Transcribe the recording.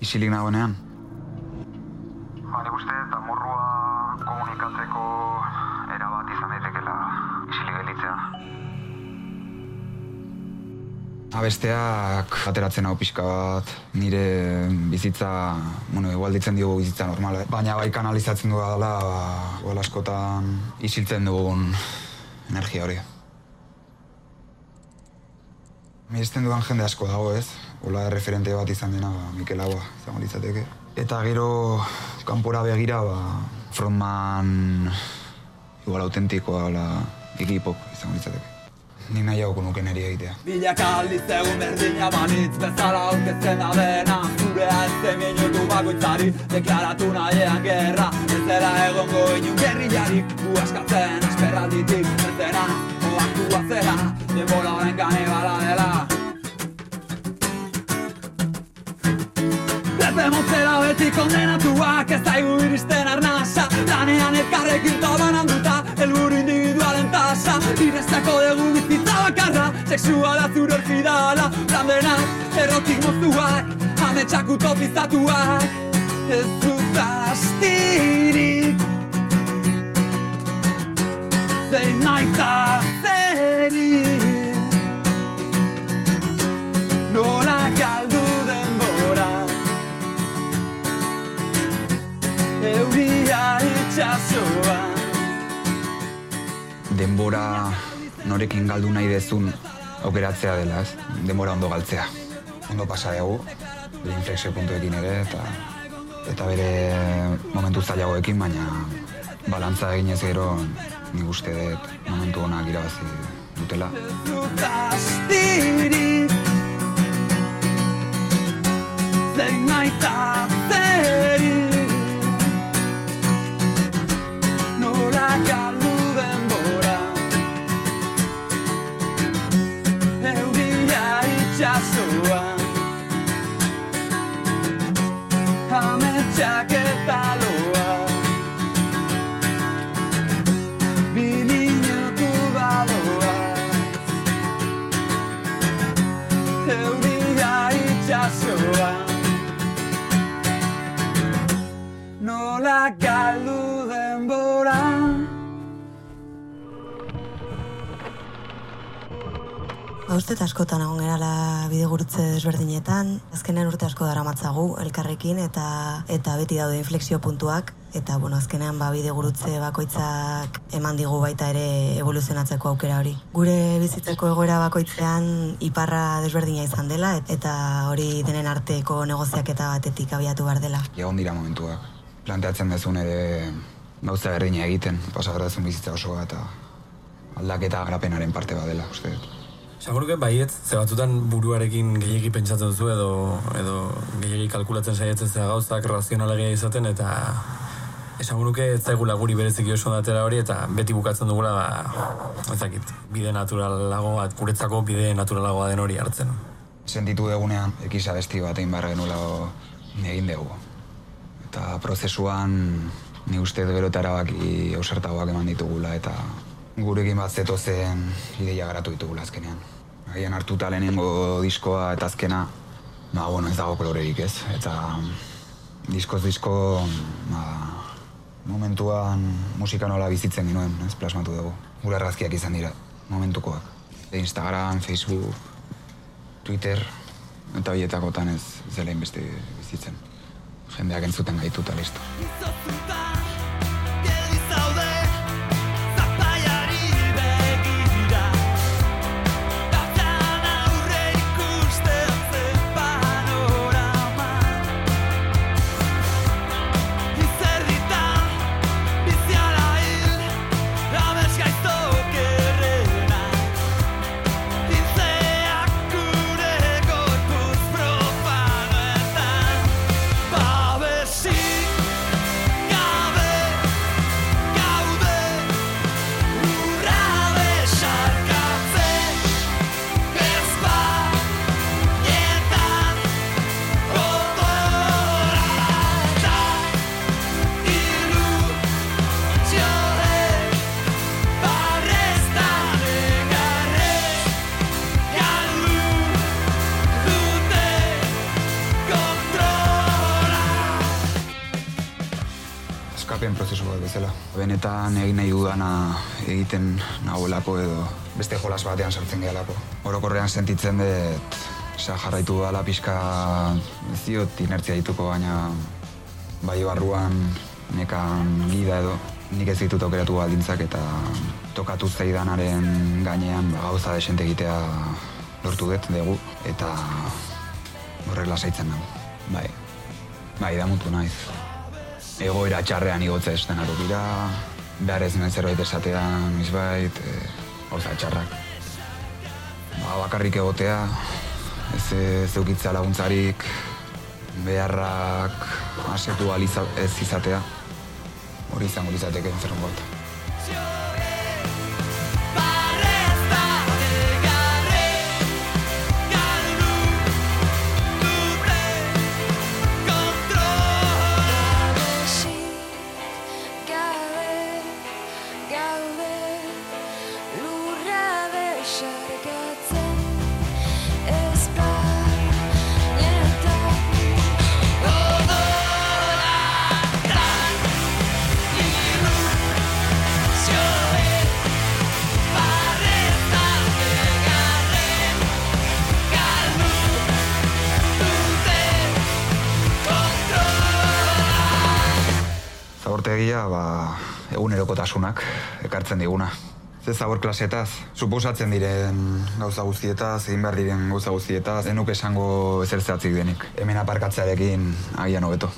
isilik nagoenean. Ba, nik uste eta morrua komunikatzeko erabat izan daitekela isilik gelditzea. Abesteak ateratzen hau pixka bat, nire bizitza, bueno, igual ditzen diogu bizitza normala, baina bai kanalizatzen dugu dela, ba, askotan isiltzen dugun energia hori. Miresten dudan jende asko dago ez, hola referente bat izan dena, ba, Mikel Agua, izango litzateke. Eta gero, kanpora begira, ba, frontman, igual autentikoa, hola, ekipok izango litzateke. Nik nahi hau nuke niri egitea. Bilaka aldiz egun berdina banitz bezala aurkezten da dena Zurea ez zen minutu bakoitzari deklaratu nahiean gerra Ez dela egongo inun gerrilarik gu askatzen esperralditik Ez dena oaktua zera denbora horren kanibala dela beti kondenatuak ez zaigu iristen arnasa. Lanean elkarrekin toban handuta, elburu individualen tasa. Irestako dugu bizitza bakarra, sexuala zure orfidala. Plan denak, errotik moztuak, ametsak utopizatuak. Ez dut astirik. Zein naita zerik norekin galdu nahi dezun aukeratzea dela, ez? Denbora ondo galtzea. Ondo pasa dugu, bere inflexio ere, eta eta bere momentu zailagoekin, baina balantza eginez gero nik uste dut momentu onak irabazi dutela. Zein itxasoan Ametsak Ba, uste eta askotan egon gerala bidegurutze desberdinetan, azkenean urte asko dara matzagu elkarrekin eta eta beti daude inflexio puntuak, eta bueno, azkenean ba, bidegurutze bakoitzak eman digu baita ere evoluzionatzeko aukera hori. Gure bizitzeko egoera bakoitzean iparra desberdina izan dela, et- eta hori denen arteko negoziaketa batetik abiatu behar dela. Egon dira momentuak. Planteatzen dezun ere gauza berdina egiten, pasa behar dezun bizitza osoa eta aldaketa garapenaren parte badela, uste dut. Seguruke baiet, ze batzutan buruarekin gehiegi pentsatzen duzu edo, edo gehiegi kalkulatzen saiatzen zera gauzak razionalegia izaten eta esango nuke ez zaigula guri bereziki oso datera hori eta beti bukatzen dugula ba, ez dakit, bide naturalago bat, guretzako bide naturalagoa den hori hartzen. Sentitu dugunean, ekiza besti bat egin behar genuela egin dugu. Eta prozesuan ni uste eta erabaki ausartagoak eman ditugula eta gurekin bat zetozen ideia garatu ditugula azkenean. Agian hartuta lehenengo diskoa eta azkena, ba, bueno, ez dago kolorerik ez. Eta diskoz disko, ba, momentuan musika nola bizitzen genuen, ez plasmatu dugu. Gure argazkiak izan dira, momentukoak. Instagram, Facebook, Twitter, eta horietakotan ez zela inbeste bizitzen. Jendeak entzuten gaitu eta listo. Garapen prozesu bat bezala. Benetan egin nahi dudana egiten nagoelako edo beste jolas batean sartzen gehalako. Orokorrean sentitzen dut, jarraitu dala pixka ez diot inertzia dituko, baina bai barruan nekan gida edo nik ez ditut aukeratu baldintzak eta tokatu zaidanaren gainean ba, gauza desente egitea lortu dut dugu eta horrek lasaitzen nago. Bai, bai da mutu naiz. Egoera txarrean igotza ez denaro dira, behar ez zerbait esatean izbait, e, gauza txarrak. Ba, bakarrik egotea, ez ez eukitza laguntzarik, beharrak asetu aliza, ez izatea. Hori izango izateke enfermo bat. Zabortegia, ba, egunerokotasunak ekartzen diguna. Ze zabor klasetaz, suposatzen diren gauza guztietaz, egin behar diren gauza guztietaz, denuk esango ezer zehatzik denik. Hemen aparkatzearekin agian hobeto.